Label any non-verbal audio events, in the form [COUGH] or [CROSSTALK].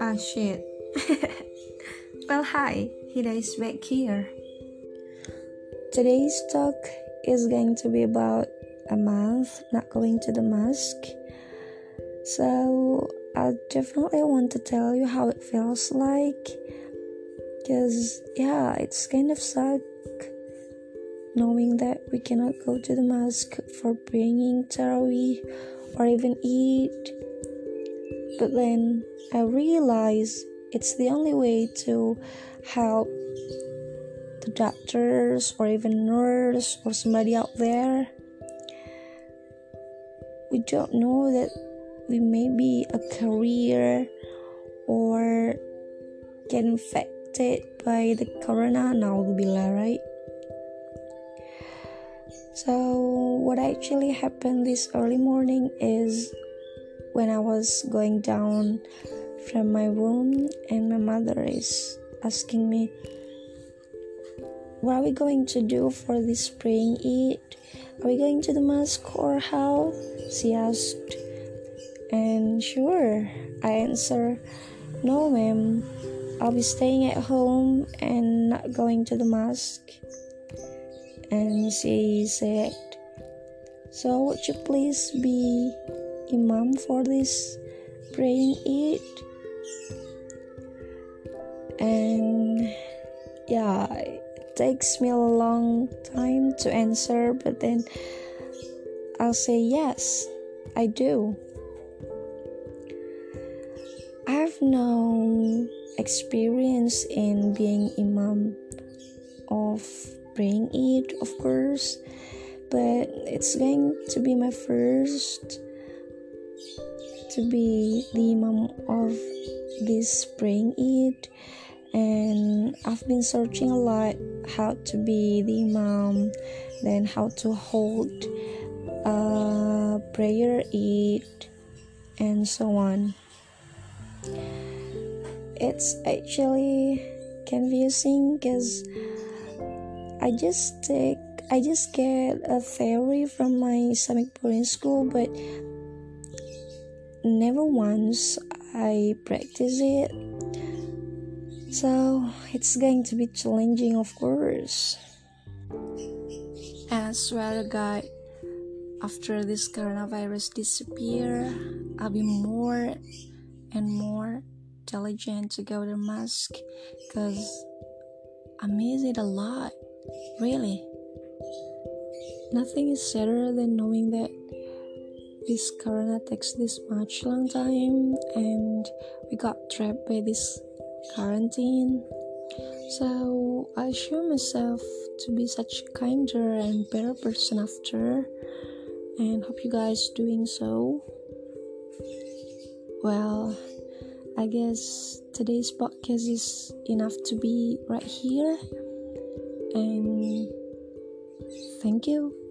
Ah shit. [LAUGHS] well, hi, Hida is back here. Today's talk is going to be about a month not going to the mosque. So, I definitely want to tell you how it feels like. Because, yeah, it's kind of suck knowing that we cannot go to the mosque for praying Tarawih or even eat. But then I realize it's the only way to help the doctors or even nurse or somebody out there. We don't know that we may be a career or get infected by the corona now right so what actually happened this early morning is when I was going down from my room, and my mother is asking me, What are we going to do for this spring Eid? Are we going to the mosque or how? She asked. And sure, I answer, No, ma'am. I'll be staying at home and not going to the mosque. And she said, So would you please be imam for this praying Eid? And yeah it takes me a long time to answer but then I'll say yes I do. I have no experience in being imam of praying Eid of course but it's going to be my first to be the imam of this praying Eid and I've been searching a lot how to be the imam then how to hold a prayer Eid and so on. It's actually confusing because I just take I just get a theory from my Islamic boarding school but never once I practice it. So it's going to be challenging, of course. As well, guys, after this coronavirus disappear, I'll be more and more diligent to go to mask because I miss it a lot. Really. Nothing is sadder than knowing that this corona takes this much long time and we got trapped by this quarantine. So i assure myself to be such kinder and better person after and hope you guys doing so. Well i guess today's podcast is enough to be right here and thank you